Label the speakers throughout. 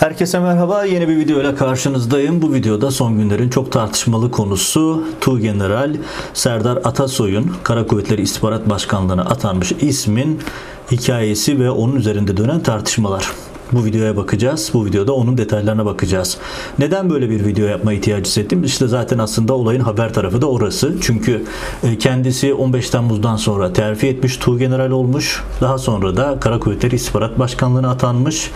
Speaker 1: Herkese merhaba. Yeni bir video ile karşınızdayım. Bu videoda son günlerin çok tartışmalı konusu Tuğgeneral Serdar Atasoy'un Kara Kuvvetleri İstihbarat Başkanlığı'na atanmış ismin hikayesi ve onun üzerinde dönen tartışmalar. Bu videoya bakacağız. Bu videoda onun detaylarına bakacağız. Neden böyle bir video yapma ihtiyacı hissettim? İşte zaten aslında olayın haber tarafı da orası. Çünkü e, kendisi 15 Temmuz'dan sonra terfi etmiş, Tuğgeneral olmuş. Daha sonra da Kara Kuvvetleri İstihbarat Başkanlığı'na atanmış.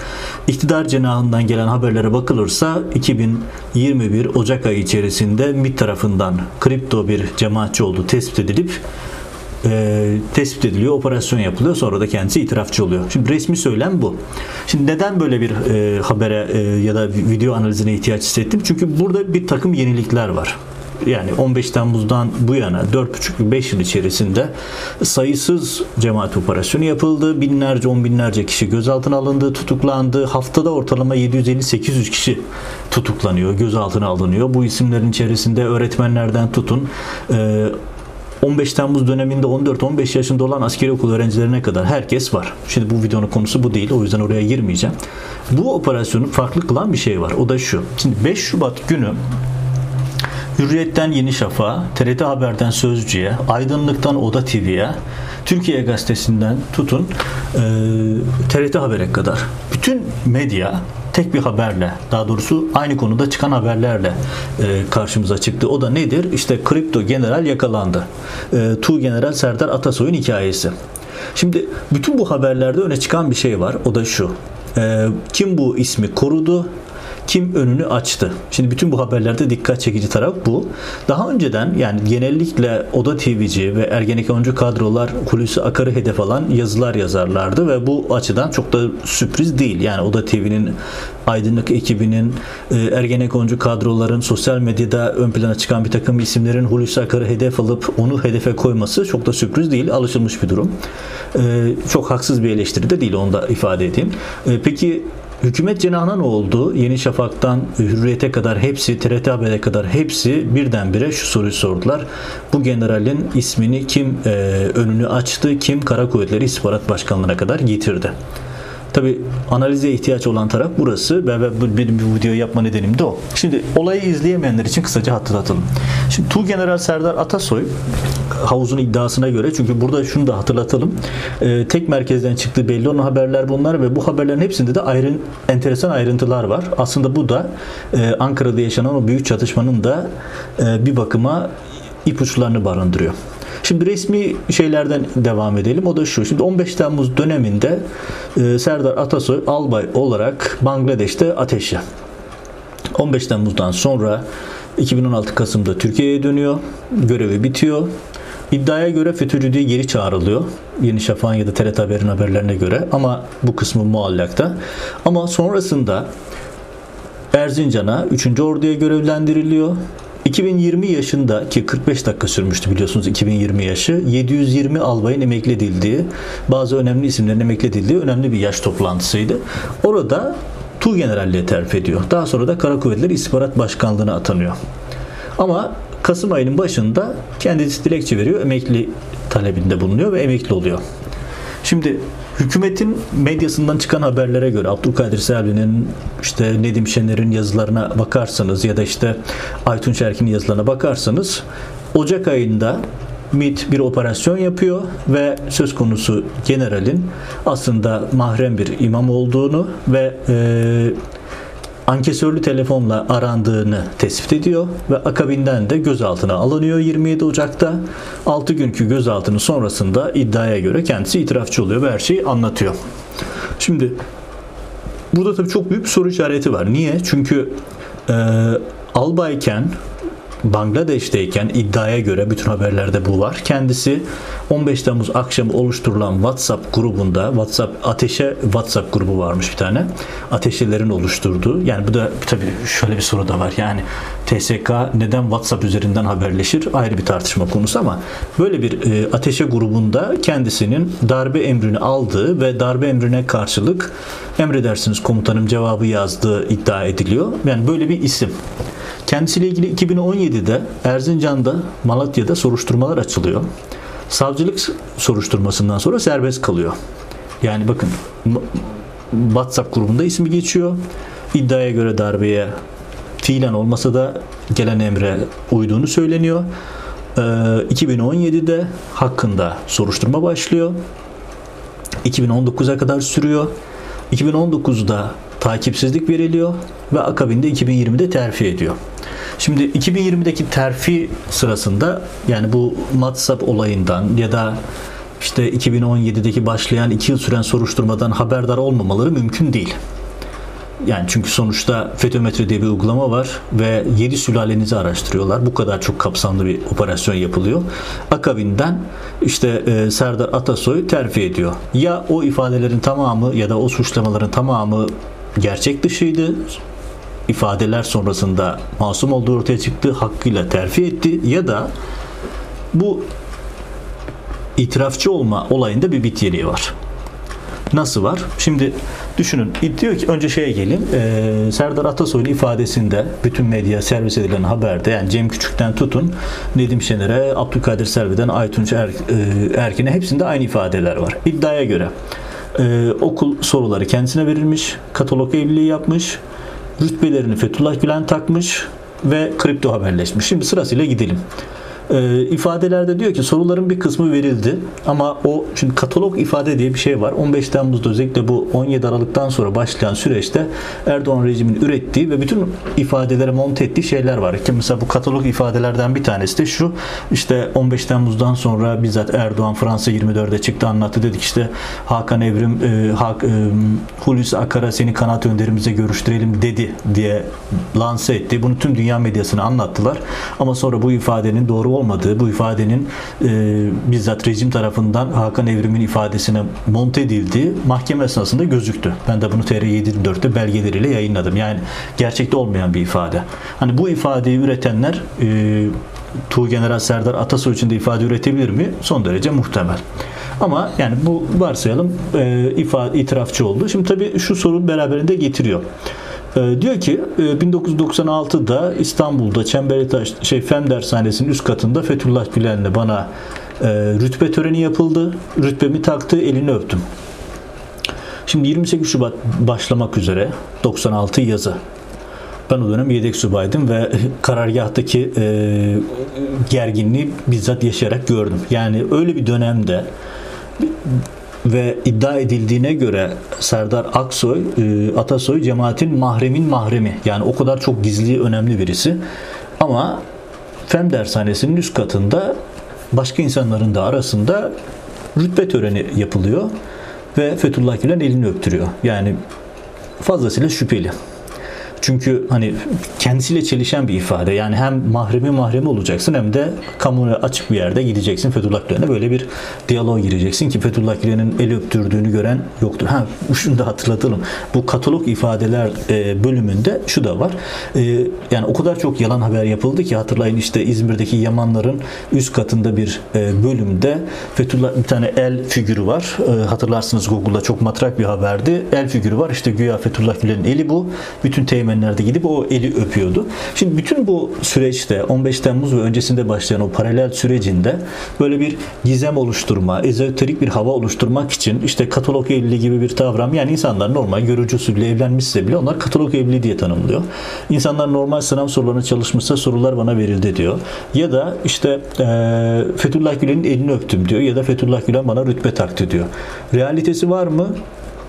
Speaker 1: İktidar cenahından gelen haberlere bakılırsa 2021 Ocak ayı içerisinde MİT tarafından kripto bir cemaatçi olduğu tespit edilip e, tespit ediliyor, operasyon yapılıyor. Sonra da kendisi itirafçı oluyor. Şimdi resmi söylem bu. Şimdi neden böyle bir e, habere e, ya da video analizine ihtiyaç hissettim? Çünkü burada bir takım yenilikler var. Yani 15 Temmuz'dan bu yana 4,5-5 yıl içerisinde sayısız cemaat operasyonu yapıldı. Binlerce, on binlerce kişi gözaltına alındı, tutuklandı. Haftada ortalama 750-800 kişi tutuklanıyor, gözaltına alınıyor. Bu isimlerin içerisinde öğretmenlerden tutun, e, 15 Temmuz döneminde 14-15 yaşında olan askeri okul öğrencilerine kadar herkes var. Şimdi bu videonun konusu bu değil. O yüzden oraya girmeyeceğim. Bu operasyonu farklı kılan bir şey var. O da şu. Şimdi 5 Şubat günü Hürriyet'ten Yeni Şafak'a, TRT Haber'den Sözcü'ye, Aydınlık'tan Oda TV'ye, Türkiye Gazetesi'nden tutun e, TRT Haber'e kadar bütün medya tek bir haberle daha doğrusu aynı konuda çıkan haberlerle e, karşımıza çıktı. O da nedir? İşte kripto general yakalandı. E, Tu General Serdar Atasoy'un hikayesi. Şimdi bütün bu haberlerde öne çıkan bir şey var. O da şu. E, kim bu ismi korudu? Kim önünü açtı. Şimdi bütün bu haberlerde dikkat çekici taraf bu. Daha önceden yani genellikle Oda TV'ci ve Ergenekoncu kadrolar Hulusi Akar'ı hedef alan yazılar yazarlardı ve bu açıdan çok da sürpriz değil. Yani Oda TV'nin aydınlık ekibinin e, Ergenekoncu kadroların sosyal medyada ön plana çıkan bir takım isimlerin Hulusi Akar'ı hedef alıp onu hedefe koyması çok da sürpriz değil. Alışılmış bir durum. E, çok haksız bir eleştiri de değil onu da ifade edeyim. E, peki Hükümet cenahına ne oldu? Yeni Şafak'tan Hürriyet'e kadar hepsi, TRT Haber'e kadar hepsi birdenbire şu soruyu sordular. Bu generalin ismini kim e, önünü açtı, kim Kara Kuvvetleri İstihbarat Başkanlığı'na kadar getirdi? Tabi analize ihtiyaç olan taraf burası ve benim bir video yapma nedenim de o. Şimdi olayı izleyemeyenler için kısaca hatırlatalım. Şimdi Tu General Serdar Atasoy havuzun iddiasına göre çünkü burada şunu da hatırlatalım. E, tek merkezden çıktığı belli olan haberler bunlar ve bu haberlerin hepsinde de ayrı, enteresan ayrıntılar var. Aslında bu da e, Ankara'da yaşanan o büyük çatışmanın da e, bir bakıma ipuçlarını barındırıyor. Şimdi resmi şeylerden devam edelim. O da şu. Şimdi 15 Temmuz döneminde e, Serdar Atasoy albay olarak Bangladeş'te ateşe. 15 Temmuz'dan sonra 2016 Kasım'da Türkiye'ye dönüyor. Görevi bitiyor. İddiaya göre FETÖ'cü diye geri çağrılıyor. Yeni Şafak'ın ya da TRT Haber'in haberlerine göre. Ama bu kısmı muallakta. Ama sonrasında Erzincan'a 3. Ordu'ya görevlendiriliyor. 2020 yaşında ki 45 dakika sürmüştü biliyorsunuz 2020 yaşı 720 albayın emekli edildiği bazı önemli isimlerin emekli edildiği önemli bir yaş toplantısıydı. Orada Tu Generalliğe terfi ediyor. Daha sonra da Kara Kuvvetleri İstihbarat Başkanlığı'na atanıyor. Ama Kasım ayının başında kendisi dilekçe veriyor, emekli talebinde bulunuyor ve emekli oluyor. Şimdi hükümetin medyasından çıkan haberlere göre Abdülkadir Selvi'nin işte Nedim Şener'in yazılarına bakarsanız ya da işte Aytunç Erkin'in yazılarına bakarsanız Ocak ayında MIT bir operasyon yapıyor ve söz konusu generalin aslında mahrem bir imam olduğunu ve e, ankesörlü telefonla arandığını tespit ediyor ve akabinden de gözaltına alınıyor 27 Ocak'ta. 6 günkü gözaltının sonrasında iddiaya göre kendisi itirafçı oluyor ve her şeyi anlatıyor. Şimdi burada tabii çok büyük bir soru işareti var. Niye? Çünkü e, albayken Bangladeş'teyken iddiaya göre bütün haberlerde bu var. Kendisi 15 Temmuz akşamı oluşturulan WhatsApp grubunda WhatsApp ateşe WhatsApp grubu varmış bir tane. Ateşelerin oluşturduğu. Yani bu da tabii şöyle bir soru da var. Yani TSK neden WhatsApp üzerinden haberleşir? Ayrı bir tartışma konusu ama böyle bir e, ateşe grubunda kendisinin darbe emrini aldığı ve darbe emrine karşılık emredersiniz komutanım cevabı yazdığı iddia ediliyor. Yani böyle bir isim. Kendisiyle ilgili 2017'de Erzincan'da, Malatya'da soruşturmalar açılıyor. Savcılık soruşturmasından sonra serbest kalıyor. Yani bakın WhatsApp grubunda ismi geçiyor. iddiaya göre darbeye fiilen olmasa da gelen emre uyduğunu söyleniyor. Ee, 2017'de hakkında soruşturma başlıyor. 2019'a kadar sürüyor. 2019'da takipsizlik veriliyor ve akabinde 2020'de terfi ediyor. Şimdi 2020'deki terfi sırasında yani bu WhatsApp olayından ya da işte 2017'deki başlayan 2 yıl süren soruşturmadan haberdar olmamaları mümkün değil. Yani çünkü sonuçta FETÖmetre diye bir uygulama var ve 7 sülalenizi araştırıyorlar. Bu kadar çok kapsamlı bir operasyon yapılıyor. Akabinden işte e, Serdar Atasoy terfi ediyor. Ya o ifadelerin tamamı ya da o suçlamaların tamamı gerçek dışıydı. İfadeler sonrasında masum olduğu ortaya çıktı. Hakkıyla terfi etti. Ya da bu itirafçı olma olayında bir bit yeriği var. Nasıl var? Şimdi düşünün. Diyor ki önce şeye gelin. E, Serdar Atasoy'un ifadesinde bütün medya servis edilen haberde yani Cem Küçük'ten tutun Nedim Şener'e, Abdülkadir Selvi'den Aytunç er, e, Erkin'e hepsinde aynı ifadeler var. İddiaya göre e, okul soruları kendisine verilmiş, katalog evliliği yapmış, rütbelerini Fethullah Gülen takmış ve kripto haberleşmiş. Şimdi sırasıyla gidelim e, ifadelerde diyor ki soruların bir kısmı verildi ama o şimdi katalog ifade diye bir şey var. 15 Temmuz'da özellikle bu 17 Aralık'tan sonra başlayan süreçte Erdoğan rejiminin ürettiği ve bütün ifadelere monte ettiği şeyler var. Ki mesela bu katalog ifadelerden bir tanesi de şu işte 15 Temmuz'dan sonra bizzat Erdoğan Fransa 24'e çıktı anlattı dedik işte Hakan Evrim e, Hak, e, Hulusi Akar'a seni kanat önderimize görüştürelim dedi diye lanse etti. Bunu tüm dünya medyasına anlattılar. Ama sonra bu ifadenin doğru olmadığı, bu ifadenin e, bizzat rejim tarafından Hakan Evrim'in ifadesine monte edildiği mahkeme esnasında gözüktü. Ben de bunu TR724'te belgeleriyle yayınladım. Yani gerçekte olmayan bir ifade. Hani bu ifadeyi üretenler e, Tuğgeneral Serdar Atasoy için de ifade üretebilir mi? Son derece muhtemel. Ama yani bu varsayalım e, ifade, itirafçı oldu. Şimdi tabii şu sorun beraberinde getiriyor. E, diyor ki e, 1996'da İstanbul'da Çemberlitaş şey Fen Dershanesi'nin üst katında Fethullah Gülen'le bana e, rütbe töreni yapıldı. Rütbemi taktı, elini öptüm. Şimdi 28 Şubat başlamak üzere 96 yazı. Ben o dönem yedek subaydım ve karargahtaki e, gerginliği bizzat yaşayarak gördüm. Yani öyle bir dönemde ve iddia edildiğine göre Serdar Aksoy, e, Atasoy cemaatin mahremin mahremi. Yani o kadar çok gizli, önemli birisi. Ama Fen dershanesinin üst katında başka insanların da arasında rütbe töreni yapılıyor ve Fethullah Gülen elini öptürüyor. Yani fazlasıyla şüpheli. Çünkü hani kendisiyle çelişen bir ifade. Yani hem mahremi mahremi olacaksın hem de kamuya açık bir yerde gideceksin Fethullah Gülen'e böyle bir diyalog gireceksin ki Fethullah Gülen'in el öptürdüğünü gören yoktur. Ha şunu da hatırlatalım. Bu katalog ifadeler e, bölümünde şu da var. E, yani o kadar çok yalan haber yapıldı ki hatırlayın işte İzmir'deki Yamanların üst katında bir e, bölümde Fethullah bir tane el figürü var. Hatırlarsınız Google'da çok matrak bir haberdi. El figürü var. İşte güya Fethullah Gülen'in eli bu. Bütün teğmenlerde gidip o eli öpüyordu. Şimdi bütün bu süreçte 15 Temmuz ve öncesinde başlayan o paralel sürecinde böyle bir gizem oluşturma, ezoterik bir hava oluşturmak için işte katalog evliliği gibi bir kavram yani insanlar normal görücü usulüyle evlenmişse bile onlar katalog evliliği diye tanımlıyor. İnsanlar normal sınav sorularına çalışmışsa sorular bana verildi diyor. Ya da işte e, Fethullah Gülen'in elini öptüm diyor ya da Fethullah Gülen bana rütbe taktı diyor. Realitesi var mı?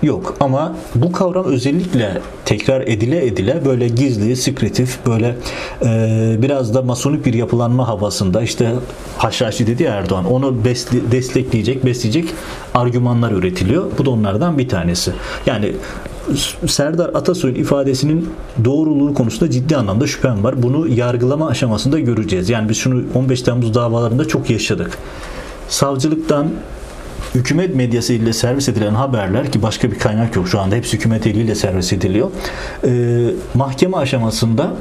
Speaker 1: Yok ama bu kavram özellikle tekrar edile edile böyle gizli, sekretif, böyle e, biraz da masonik bir yapılanma havasında işte Haşhaşi dedi ya Erdoğan onu besli, destekleyecek, besleyecek argümanlar üretiliyor. Bu da onlardan bir tanesi. Yani Serdar Atasoy'un ifadesinin doğruluğu konusunda ciddi anlamda şüphem var. Bunu yargılama aşamasında göreceğiz. Yani biz şunu 15 Temmuz davalarında çok yaşadık. Savcılıktan hükümet medyası ile servis edilen haberler ki başka bir kaynak yok şu anda hepsi hükümet eliyle servis ediliyor. E, mahkeme aşamasında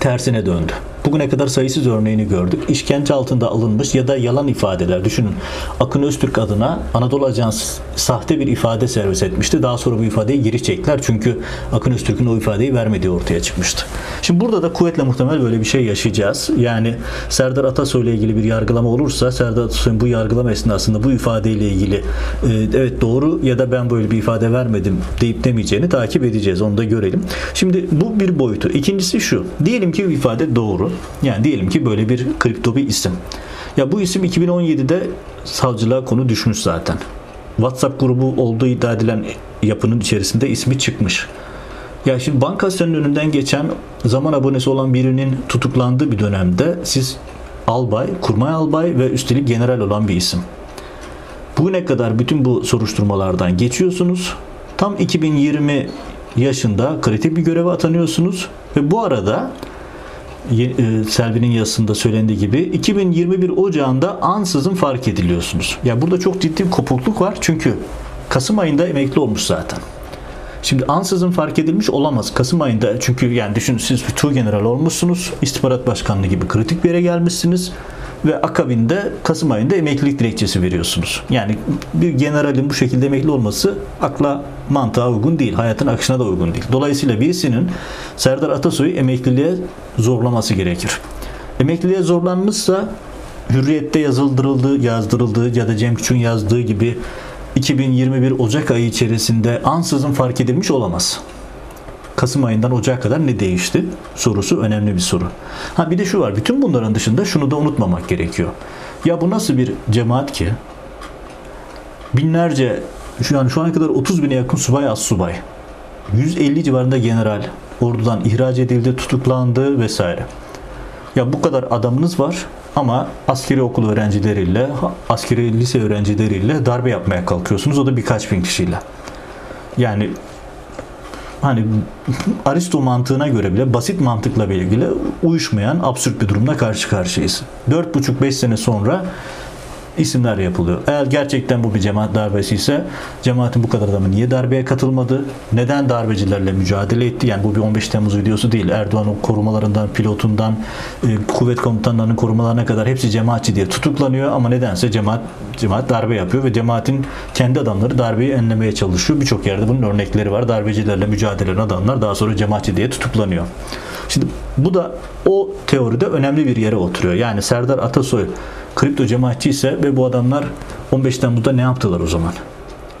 Speaker 1: tersine döndü. Bugüne kadar sayısız örneğini gördük. İşkence altında alınmış ya da yalan ifadeler. Düşünün Akın Öztürk adına Anadolu Ajans sahte bir ifade servis etmişti. Daha sonra bu ifadeyi geri çektiler. Çünkü Akın Öztürk'ün o ifadeyi vermediği ortaya çıkmıştı. Şimdi burada da kuvvetle muhtemel böyle bir şey yaşayacağız. Yani Serdar Atasoy ile ilgili bir yargılama olursa Serdar Atasoy'un bu yargılama esnasında bu ifadeyle ilgili e, evet doğru ya da ben böyle bir ifade vermedim deyip demeyeceğini takip edeceğiz. Onu da görelim. Şimdi bu bir boyutu. İkincisi şu. Diyelim ki ifade doğru. Yani diyelim ki böyle bir kripto bir isim. Ya bu isim 2017'de savcılığa konu düşmüş zaten. WhatsApp grubu olduğu iddia edilen yapının içerisinde ismi çıkmış. Ya şimdi bankasyonun önünden geçen zaman abonesi olan birinin tutuklandığı bir dönemde siz albay, kurmay albay ve üstelik general olan bir isim. Bugüne kadar bütün bu soruşturmalardan geçiyorsunuz. Tam 2020 yaşında kritik bir göreve atanıyorsunuz ve bu arada Selvi'nin yazısında söylendiği gibi 2021 Ocağı'nda ansızın fark ediliyorsunuz. Ya burada çok ciddi bir kopukluk var çünkü Kasım ayında emekli olmuş zaten. Şimdi ansızın fark edilmiş olamaz. Kasım ayında çünkü yani düşünün siz bir general olmuşsunuz. istihbarat başkanlığı gibi kritik bir yere gelmişsiniz ve akabinde Kasım ayında emeklilik dilekçesi veriyorsunuz. Yani bir generalin bu şekilde emekli olması akla mantığa uygun değil. Hayatın akışına da uygun değil. Dolayısıyla birisinin Serdar Atasoy'u emekliliğe zorlaması gerekir. Emekliliğe zorlanmışsa hürriyette yazıldırıldığı, yazdırıldığı ya da Cem Küçük'ün yazdığı gibi 2021 Ocak ayı içerisinde ansızın fark edilmiş olamaz. Kasım ayından Ocak kadar ne değişti? Sorusu önemli bir soru. Ha bir de şu var. Bütün bunların dışında şunu da unutmamak gerekiyor. Ya bu nasıl bir cemaat ki? Binlerce şu yani şu ana kadar 30 bine yakın subay az subay. 150 civarında general ordudan ihraç edildi, tutuklandı vesaire. Ya bu kadar adamınız var ama askeri okul öğrencileriyle, askeri lise öğrencileriyle darbe yapmaya kalkıyorsunuz. O da birkaç bin kişiyle. Yani hani Aristo mantığına göre bile basit mantıkla ilgili uyuşmayan absürt bir durumla karşı karşıyayız. 4,5-5 sene sonra isimler yapılıyor. Eğer gerçekten bu bir cemaat darbesi ise cemaatin bu kadar adamı niye darbeye katılmadı? Neden darbecilerle mücadele etti? Yani bu bir 15 Temmuz videosu değil. Erdoğan'ın korumalarından, pilotundan, e, kuvvet komutanlarının korumalarına kadar hepsi cemaatçi diye tutuklanıyor ama nedense cemaat cemaat darbe yapıyor ve cemaatin kendi adamları darbeyi enlemeye çalışıyor. Birçok yerde bunun örnekleri var. Darbecilerle mücadele eden adamlar daha sonra cemaatçi diye tutuklanıyor. Şimdi bu da o teoride önemli bir yere oturuyor. Yani Serdar Atasoy kripto cemaatçi ise ve bu adamlar 15 Temmuz'da ne yaptılar o zaman?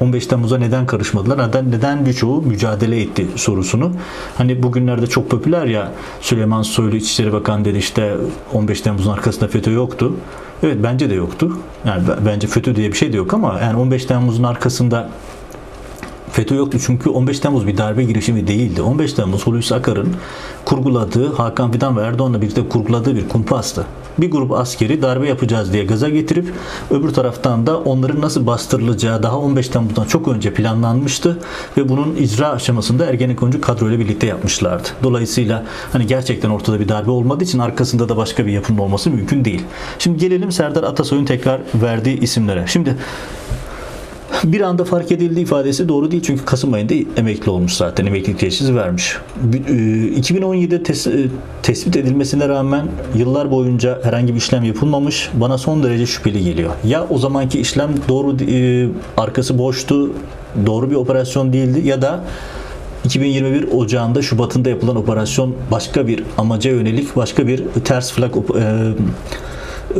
Speaker 1: 15 Temmuz'a neden karışmadılar? Neden, neden birçoğu mücadele etti sorusunu. Hani bugünlerde çok popüler ya Süleyman Soylu İçişleri Bakanı dedi işte 15 Temmuz'un arkasında FETÖ yoktu. Evet bence de yoktu. Yani bence FETÖ diye bir şey de yok ama yani 15 Temmuz'un arkasında FETÖ yoktu çünkü 15 Temmuz bir darbe girişimi değildi. 15 Temmuz Hulusi Akar'ın kurguladığı, Hakan Fidan ve Erdoğan'la birlikte kurguladığı bir kumpastı. Bir grup askeri darbe yapacağız diye gaza getirip öbür taraftan da onların nasıl bastırılacağı daha 15 Temmuz'dan çok önce planlanmıştı ve bunun icra aşamasında Ergenekoncu kadroyla birlikte yapmışlardı. Dolayısıyla hani gerçekten ortada bir darbe olmadığı için arkasında da başka bir yapının olması mümkün değil. Şimdi gelelim Serdar Atasoy'un tekrar verdiği isimlere. Şimdi bir anda fark edildi ifadesi doğru değil çünkü Kasım ayında emekli olmuş zaten emeklilik teşhisi vermiş. 2017'de e, tes, e, tespit edilmesine rağmen yıllar boyunca herhangi bir işlem yapılmamış. Bana son derece şüpheli geliyor. Ya o zamanki işlem doğru e, arkası boştu, doğru bir operasyon değildi ya da 2021 Ocağı'nda Şubat'ında yapılan operasyon başka bir amaca yönelik başka bir ters flag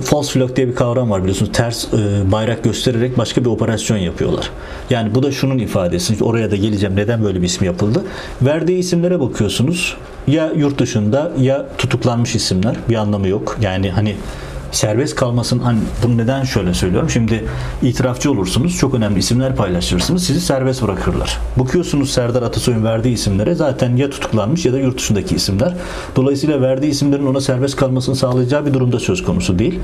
Speaker 1: false flag diye bir kavram var biliyorsunuz. Ters e, bayrak göstererek başka bir operasyon yapıyorlar. Yani bu da şunun ifadesi. Oraya da geleceğim. Neden böyle bir isim yapıldı? Verdiği isimlere bakıyorsunuz. Ya yurt dışında ya tutuklanmış isimler. Bir anlamı yok. Yani hani serbest kalmasın. Hani bunu neden şöyle söylüyorum? Şimdi itirafçı olursunuz çok önemli isimler paylaşırsınız sizi serbest bırakırlar. Bakıyorsunuz Serdar Atasoy'un verdiği isimlere zaten ya tutuklanmış ya da yurt dışındaki isimler. Dolayısıyla verdiği isimlerin ona serbest kalmasını sağlayacağı bir durumda söz konusu değil.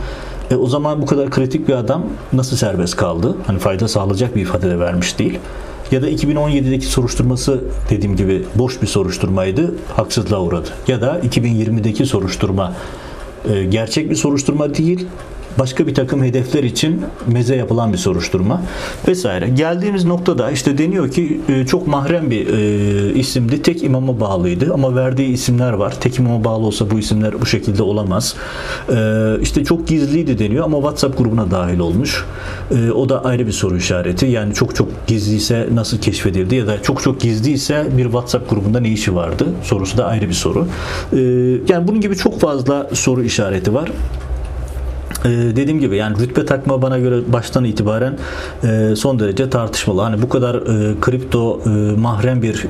Speaker 1: E, o zaman bu kadar kritik bir adam nasıl serbest kaldı? Hani fayda sağlayacak bir ifade de vermiş değil. Ya da 2017'deki soruşturması dediğim gibi boş bir soruşturmaydı, haksızlığa uğradı. Ya da 2020'deki soruşturma gerçek bir soruşturma değil başka bir takım hedefler için meze yapılan bir soruşturma vesaire. Geldiğimiz noktada işte deniyor ki e, çok mahrem bir e, isimdi. Tek imama bağlıydı ama verdiği isimler var. Tek imama bağlı olsa bu isimler bu şekilde olamaz. E, işte çok gizliydi deniyor ama WhatsApp grubuna dahil olmuş. O da ayrı bir soru işareti. Yani çok çok gizliyse nasıl keşfedildi ya da çok çok gizliyse bir WhatsApp grubunda ne işi vardı? Sorusu da ayrı bir soru. Yani bunun gibi çok fazla soru işareti var. Ee, dediğim gibi yani rütbe takma bana göre baştan itibaren e, son derece tartışmalı. Hani bu kadar e, kripto e, mahrem bir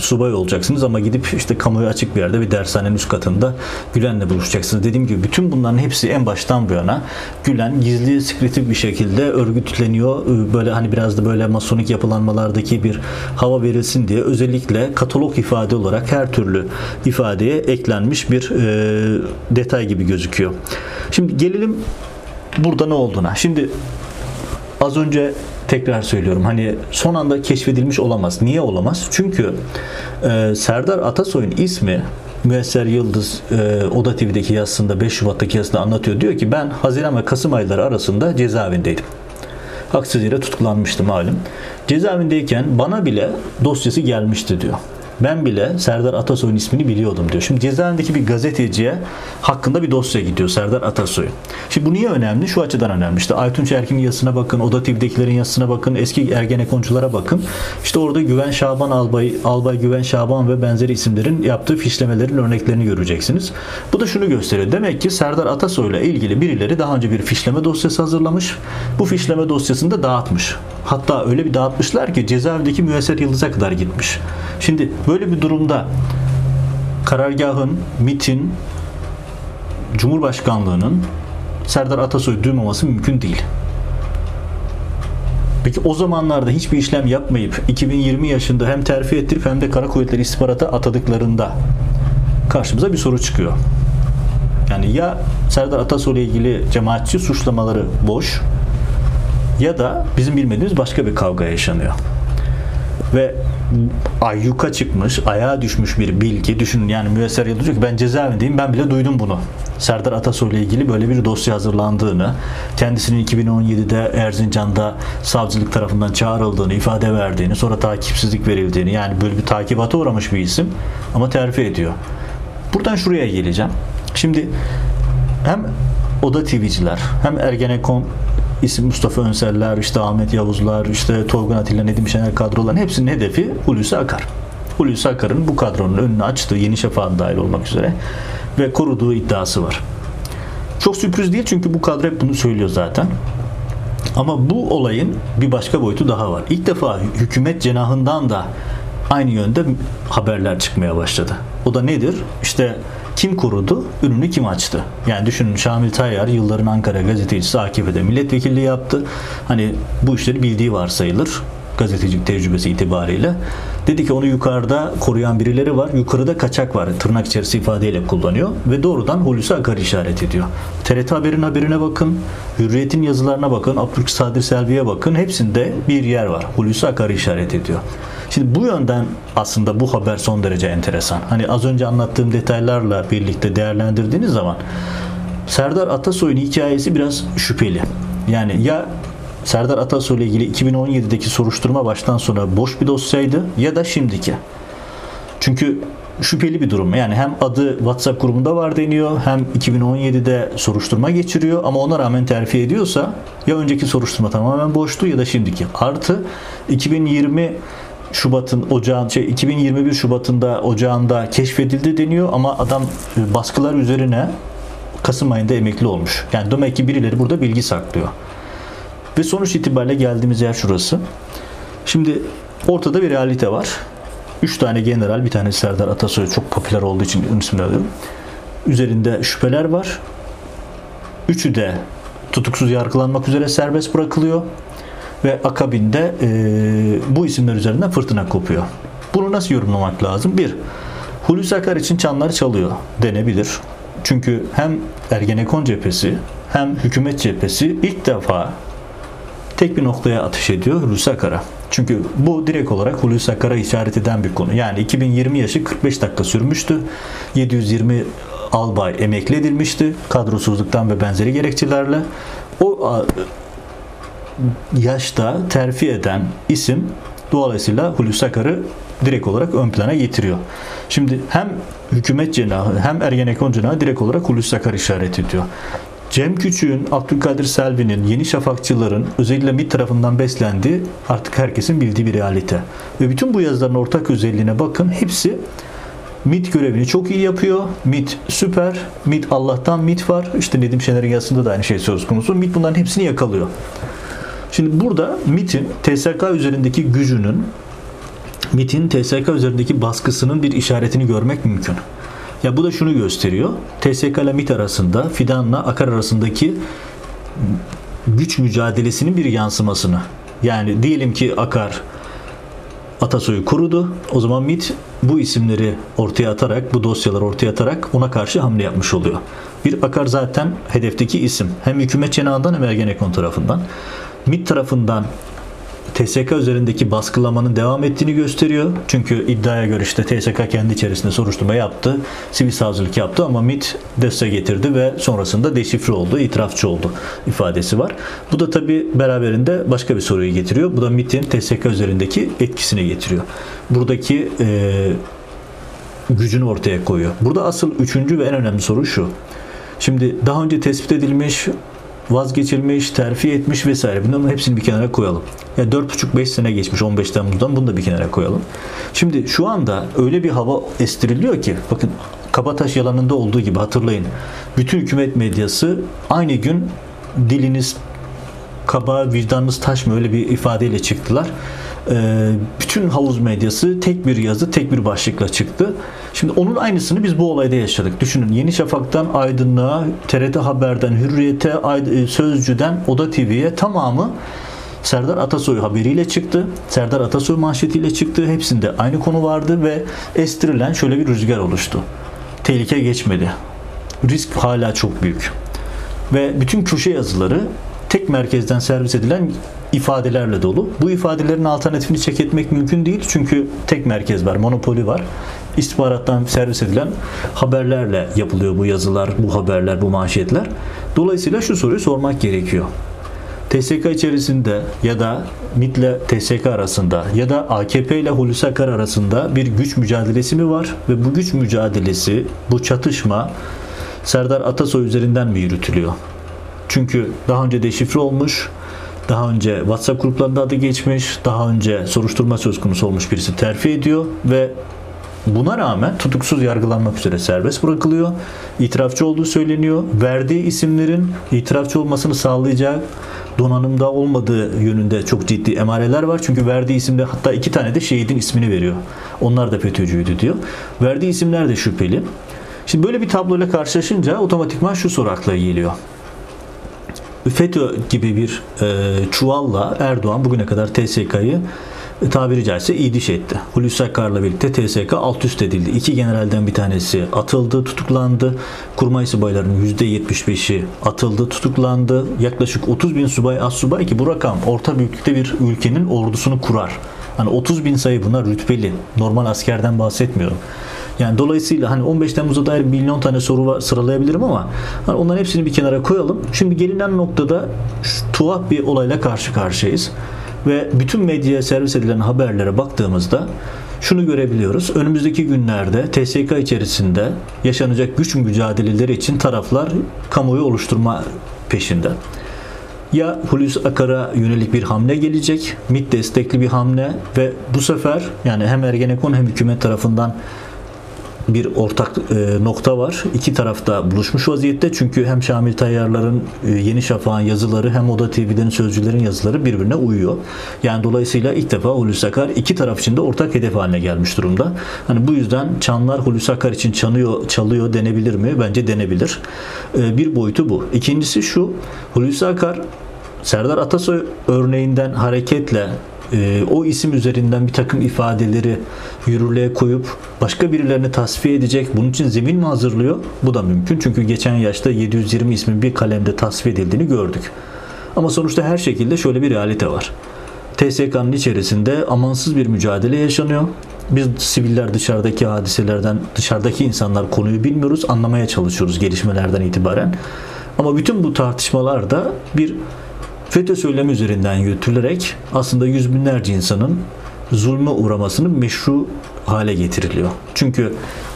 Speaker 1: subay olacaksınız ama gidip işte kamuya açık bir yerde bir dershanenin üst katında Gülen'le buluşacaksınız. Dediğim gibi bütün bunların hepsi en baştan bu yana Gülen gizli sekretif bir şekilde örgütleniyor. Böyle hani biraz da böyle masonik yapılanmalardaki bir hava verilsin diye özellikle katalog ifade olarak her türlü ifadeye eklenmiş bir detay gibi gözüküyor. Şimdi gelelim burada ne olduğuna. Şimdi az önce tekrar söylüyorum hani son anda keşfedilmiş olamaz. Niye olamaz? Çünkü e, Serdar Atasoy'un ismi Müesser Yıldız e, Oda TV'deki yazısında 5 Şubat'taki yazısında anlatıyor. Diyor ki ben Haziran ve Kasım ayları arasında cezaevindeydim. Haksız yere tutuklanmıştım malum. Cezaevindeyken bana bile dosyası gelmişti diyor. Ben bile Serdar Atasoy'un ismini biliyordum diyor. Şimdi cezaevindeki bir gazeteciye hakkında bir dosya gidiyor Serdar Atasoy. Şimdi bu niye önemli? Şu açıdan önemli. İşte Aytunç Erkin'in yazısına bakın, Oda TV'dekilerin yazısına bakın, eski Ergenekonculara bakın. İşte orada Güven Şaban Albay, Albay Güven Şaban ve benzeri isimlerin yaptığı fişlemelerin örneklerini göreceksiniz. Bu da şunu gösteriyor. Demek ki Serdar Atasoy ile ilgili birileri daha önce bir fişleme dosyası hazırlamış. Bu fişleme dosyasını da dağıtmış. Hatta öyle bir dağıtmışlar ki cezaevindeki müesser yıldıza kadar gitmiş. Şimdi böyle bir durumda karargahın, MIT'in, Cumhurbaşkanlığının Serdar Atasoy duymaması mümkün değil. Peki o zamanlarda hiçbir işlem yapmayıp 2020 yaşında hem terfi ettirip hem de kara kuvvetleri istihbarata atadıklarında karşımıza bir soru çıkıyor. Yani ya Serdar Atasoy ile ilgili cemaatçi suçlamaları boş ya da bizim bilmediğimiz başka bir kavga yaşanıyor. Ve ayyuka çıkmış, ayağa düşmüş bir bilgi. Düşünün yani müesser yıldız diyor ki ben cezaevindeyim ben bile duydum bunu. Serdar Atasoy ile ilgili böyle bir dosya hazırlandığını, kendisinin 2017'de Erzincan'da savcılık tarafından çağrıldığını, ifade verdiğini, sonra takipsizlik verildiğini yani böyle bir takibata uğramış bir isim ama terfi ediyor. Buradan şuraya geleceğim. Şimdi hem Oda TV'ciler hem Ergenekon isim Mustafa Önseller, işte Ahmet Yavuzlar, işte Tolga Atilla, Nedim Şener kadroların hepsinin hedefi Hulusi Akar. Hulusi Akar'ın bu kadronun önünü açtığı Yeni Şafak'ın dahil olmak üzere ve koruduğu iddiası var. Çok sürpriz değil çünkü bu kadro hep bunu söylüyor zaten. Ama bu olayın bir başka boyutu daha var. İlk defa hükümet cenahından da aynı yönde haberler çıkmaya başladı. O da nedir? İşte kim korudu? Ürünü kim açtı? Yani düşünün Şamil Tayyar yılların Ankara gazetecisi AKP'de milletvekilliği yaptı. Hani bu işleri bildiği varsayılır gazetecilik tecrübesi itibariyle. Dedi ki onu yukarıda koruyan birileri var. Yukarıda kaçak var. Tırnak içerisi ifadeyle kullanıyor. Ve doğrudan Hulusi Akar işaret ediyor. TRT Haber'in haberine bakın. Hürriyet'in yazılarına bakın. Abdülk Sadir Selvi'ye bakın. Hepsinde bir yer var. Hulusi Akar işaret ediyor. Şimdi bu yönden aslında bu haber son derece enteresan. Hani az önce anlattığım detaylarla birlikte değerlendirdiğiniz zaman Serdar Atasoy'un hikayesi biraz şüpheli. Yani ya Serdar Atasoy ile ilgili 2017'deki soruşturma baştan sona boş bir dosyaydı ya da şimdiki. Çünkü şüpheli bir durum. Yani hem adı WhatsApp grubunda var deniyor hem 2017'de soruşturma geçiriyor ama ona rağmen terfi ediyorsa ya önceki soruşturma tamamen boştu ya da şimdiki. Artı 2020 Şubat'ın ocağın şey 2021 Şubat'ında ocağında keşfedildi deniyor ama adam e, baskılar üzerine Kasım ayında emekli olmuş. Yani demek ki birileri burada bilgi saklıyor. Ve sonuç itibariyle geldiğimiz yer şurası. Şimdi ortada bir realite var. Üç tane general, bir tanesi Serdar Atasoy çok popüler olduğu için ön ismini alıyorum. Üzerinde şüpheler var. Üçü de tutuksuz yargılanmak üzere serbest bırakılıyor ve akabinde e, bu isimler üzerinden fırtına kopuyor. Bunu nasıl yorumlamak lazım? Bir, Hulusi Akar için çanlar çalıyor denebilir. Çünkü hem Ergenekon cephesi hem hükümet cephesi ilk defa tek bir noktaya atış ediyor Hulusi Akar'a. Çünkü bu direkt olarak Hulusi Akar'a işaret eden bir konu. Yani 2020 yaşı 45 dakika sürmüştü. 720 albay emekli edilmişti. Kadrosuzluktan ve benzeri gerekçelerle. O yaşta terfi eden isim dolayısıyla Hulusi Akar'ı direkt olarak ön plana getiriyor. Şimdi hem hükümet cenahı hem Ergenekon cenahı direkt olarak Hulusi Akar işaret ediyor. Cem Küçük'ün, Abdülkadir Selvi'nin, Yeni Şafakçıların özellikle MİT tarafından beslendiği artık herkesin bildiği bir realite. Ve bütün bu yazıların ortak özelliğine bakın hepsi MIT görevini çok iyi yapıyor. MIT süper. MIT Allah'tan MIT var. İşte Nedim Şener'in yazısında da aynı şey söz konusu. MIT bunların hepsini yakalıyor. Şimdi burada MIT'in TSK üzerindeki gücünün MIT'in TSK üzerindeki baskısının bir işaretini görmek mümkün. Ya bu da şunu gösteriyor. TSK ile MIT arasında, Fidan'la Akar arasındaki güç mücadelesinin bir yansımasını. Yani diyelim ki Akar Atasoy'u kurudu. O zaman MIT bu isimleri ortaya atarak, bu dosyaları ortaya atarak ona karşı hamle yapmış oluyor. Bir Akar zaten hedefteki isim. Hem hükümet cenahından hem Ergenekon tarafından. MIT tarafından TSK üzerindeki baskılamanın devam ettiğini gösteriyor. Çünkü iddiaya göre işte TSK kendi içerisinde soruşturma yaptı, sivil savcılık yaptı ama MIT destek getirdi ve sonrasında deşifre oldu, itirafçı oldu ifadesi var. Bu da tabi beraberinde başka bir soruyu getiriyor. Bu da MIT'in TSK üzerindeki etkisini getiriyor. Buradaki e, gücünü ortaya koyuyor. Burada asıl üçüncü ve en önemli soru şu. Şimdi daha önce tespit edilmiş vazgeçilmiş, terfi etmiş vesaire. Bunların hepsini bir kenara koyalım. Ya yani 4,5-5 sene geçmiş 15 Temmuz'dan bunu da bir kenara koyalım. Şimdi şu anda öyle bir hava estiriliyor ki bakın Kabataş yalanında olduğu gibi hatırlayın. Bütün hükümet medyası aynı gün diliniz kaba, vicdanınız taş mı öyle bir ifadeyle çıktılar. Ee, bütün havuz medyası tek bir yazı, tek bir başlıkla çıktı. Şimdi onun aynısını biz bu olayda yaşadık. Düşünün Yeni Şafak'tan Aydınlığa, TRT Haber'den Hürriyet'e, e, Sözcü'den Oda TV'ye tamamı Serdar Atasoy haberiyle çıktı. Serdar Atasoy manşetiyle çıktı. Hepsinde aynı konu vardı ve estirilen şöyle bir rüzgar oluştu. Tehlike geçmedi. Risk hala çok büyük. Ve bütün köşe yazıları tek merkezden servis edilen ifadelerle dolu. Bu ifadelerin alternatifini çek etmek mümkün değil çünkü tek merkez var, monopoli var. İstihbarattan servis edilen haberlerle yapılıyor bu yazılar, bu haberler, bu manşetler. Dolayısıyla şu soruyu sormak gerekiyor. TSK içerisinde ya da MİT ile TSK arasında ya da AKP ile Hulusi Akar arasında bir güç mücadelesi mi var ve bu güç mücadelesi, bu çatışma Serdar Atasoy üzerinden mi yürütülüyor? Çünkü daha önce deşifre olmuş, daha önce WhatsApp gruplarında adı geçmiş, daha önce soruşturma söz konusu olmuş birisi terfi ediyor ve Buna rağmen tutuksuz yargılanmak üzere serbest bırakılıyor. İtirafçı olduğu söyleniyor. Verdiği isimlerin itirafçı olmasını sağlayacak donanımda olmadığı yönünde çok ciddi emareler var. Çünkü verdiği isimde hatta iki tane de şehidin ismini veriyor. Onlar da FETÖ'cüydü diyor. Verdiği isimler de şüpheli. Şimdi böyle bir tabloyla karşılaşınca otomatikman şu soru akla geliyor. FETÖ gibi bir e, çuvalla Erdoğan bugüne kadar TSK'yı e, tabiri caizse idiş etti. Hulusi Akar'la birlikte TSK alt üst edildi. İki generalden bir tanesi atıldı, tutuklandı. Kurmay subaylarının %75'i atıldı, tutuklandı. Yaklaşık 30 bin subay, az subay ki bu rakam orta büyüklükte bir ülkenin ordusunu kurar. Hani 30 bin sayı bunlar rütbeli. Normal askerden bahsetmiyorum. Yani dolayısıyla hani 15 Temmuz'a dair milyon tane soru var, sıralayabilirim ama hani onların hepsini bir kenara koyalım. Şimdi gelinen noktada tuhaf bir olayla karşı karşıyayız. Ve bütün medyaya servis edilen haberlere baktığımızda şunu görebiliyoruz. Önümüzdeki günlerde TSK içerisinde yaşanacak güç mücadeleleri için taraflar kamuoyu oluşturma peşinde. Ya Hulusi Akar'a yönelik bir hamle gelecek, MİT destekli bir hamle ve bu sefer yani hem Ergenekon hem hükümet tarafından bir ortak e, nokta var. İki tarafta buluşmuş vaziyette. Çünkü hem Şamil Tayyarların e, Yeni Şafak'ın yazıları hem Oda TV'den sözcülerin yazıları birbirine uyuyor. Yani dolayısıyla ilk defa Hulusi Akar iki taraf için de ortak hedef haline gelmiş durumda. Hani bu yüzden çanlar Hulusi Akar için çanıyor, çalıyor denebilir mi? Bence denebilir. E, bir boyutu bu. İkincisi şu. Hulusi Akar Serdar Atasoy örneğinden hareketle e, o isim üzerinden bir takım ifadeleri yürürlüğe koyup başka birilerini tasfiye edecek. Bunun için zemin mi hazırlıyor? Bu da mümkün. Çünkü geçen yaşta 720 ismin bir kalemde tasfiye edildiğini gördük. Ama sonuçta her şekilde şöyle bir realite var. TSK'nın içerisinde amansız bir mücadele yaşanıyor. biz siviller dışarıdaki hadiselerden, dışarıdaki insanlar konuyu bilmiyoruz, anlamaya çalışıyoruz gelişmelerden itibaren. Ama bütün bu tartışmalarda bir FETÖ söylemi üzerinden yürütülerek aslında yüz binlerce insanın zulme uğramasının meşru hale getiriliyor. Çünkü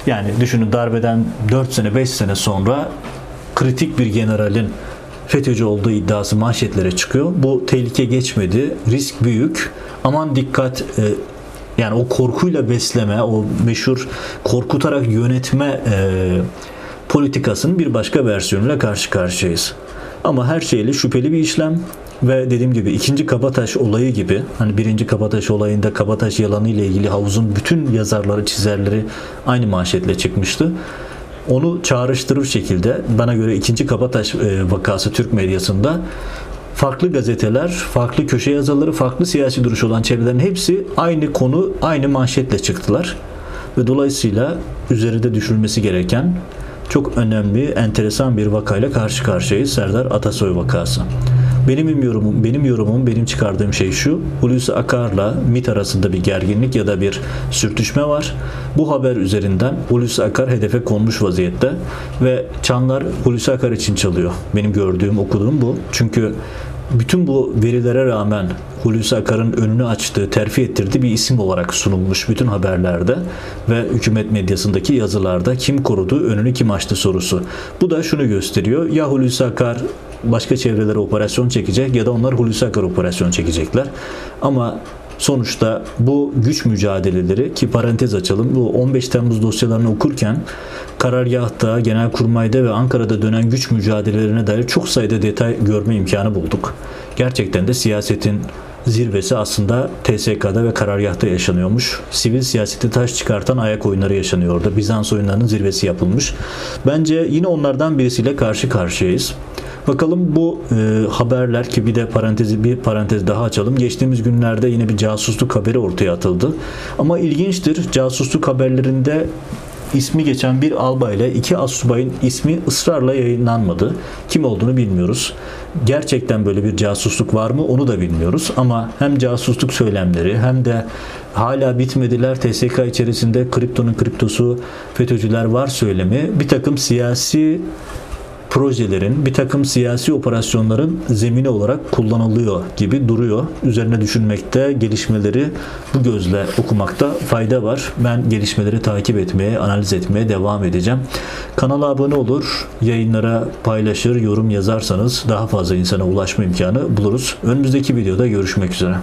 Speaker 1: yani düşünün darbeden 4 sene 5 sene sonra kritik bir generalin FETÖ'cü olduğu iddiası manşetlere çıkıyor. Bu tehlike geçmedi. Risk büyük. Aman dikkat e, yani o korkuyla besleme, o meşhur korkutarak yönetme e, politikasının bir başka versiyonuyla karşı karşıyayız. Ama her şeyle şüpheli bir işlem ve dediğim gibi ikinci Kabataş olayı gibi hani birinci Kabataş olayında Kabataş yalanı ile ilgili havuzun bütün yazarları çizerleri aynı manşetle çıkmıştı. Onu çağrıştırır şekilde bana göre ikinci Kabataş e, vakası Türk medyasında farklı gazeteler, farklı köşe yazarları, farklı siyasi duruş olan çevrelerin hepsi aynı konu, aynı manşetle çıktılar. Ve dolayısıyla üzerinde düşülmesi gereken çok önemli, enteresan bir vakayla karşı karşıyayız. Serdar Atasoy vakası. Benim yorumum, benim yorumum, benim çıkardığım şey şu. Hulusi Akar'la MIT arasında bir gerginlik ya da bir sürtüşme var. Bu haber üzerinden Hulusi Akar hedefe konmuş vaziyette ve çanlar Hulusi Akar için çalıyor. Benim gördüğüm, okuduğum bu. Çünkü bütün bu verilere rağmen Hulusi Akar'ın önünü açtığı, terfi ettirdiği bir isim olarak sunulmuş bütün haberlerde ve hükümet medyasındaki yazılarda kim korudu, önünü kim açtı sorusu. Bu da şunu gösteriyor. Ya Hulusi Akar başka çevrelere operasyon çekecek ya da onlar Hulusi Akar operasyon çekecekler. Ama Sonuçta bu güç mücadeleleri ki parantez açalım bu 15 Temmuz dosyalarını okurken karargahta, genelkurmayda ve Ankara'da dönen güç mücadelelerine dair çok sayıda detay görme imkanı bulduk. Gerçekten de siyasetin zirvesi aslında TSK'da ve karargahta yaşanıyormuş. Sivil siyaseti taş çıkartan ayak oyunları yaşanıyordu. Bizans oyunlarının zirvesi yapılmış. Bence yine onlardan birisiyle karşı karşıyayız. Bakalım bu e, haberler ki bir de parantezi bir parantez daha açalım. Geçtiğimiz günlerde yine bir casusluk haberi ortaya atıldı. Ama ilginçtir. Casusluk haberlerinde ismi geçen bir albayla iki astsubayın ismi ısrarla yayınlanmadı. Kim olduğunu bilmiyoruz. Gerçekten böyle bir casusluk var mı onu da bilmiyoruz. Ama hem casusluk söylemleri hem de hala bitmediler TSK içerisinde kriptonun kriptosu FETÖ'cüler var söylemi bir takım siyasi projelerin, bir takım siyasi operasyonların zemini olarak kullanılıyor gibi duruyor. Üzerine düşünmekte, gelişmeleri bu gözle okumakta fayda var. Ben gelişmeleri takip etmeye, analiz etmeye devam edeceğim. Kanala abone olur, yayınlara paylaşır, yorum yazarsanız daha fazla insana ulaşma imkanı buluruz. Önümüzdeki videoda görüşmek üzere.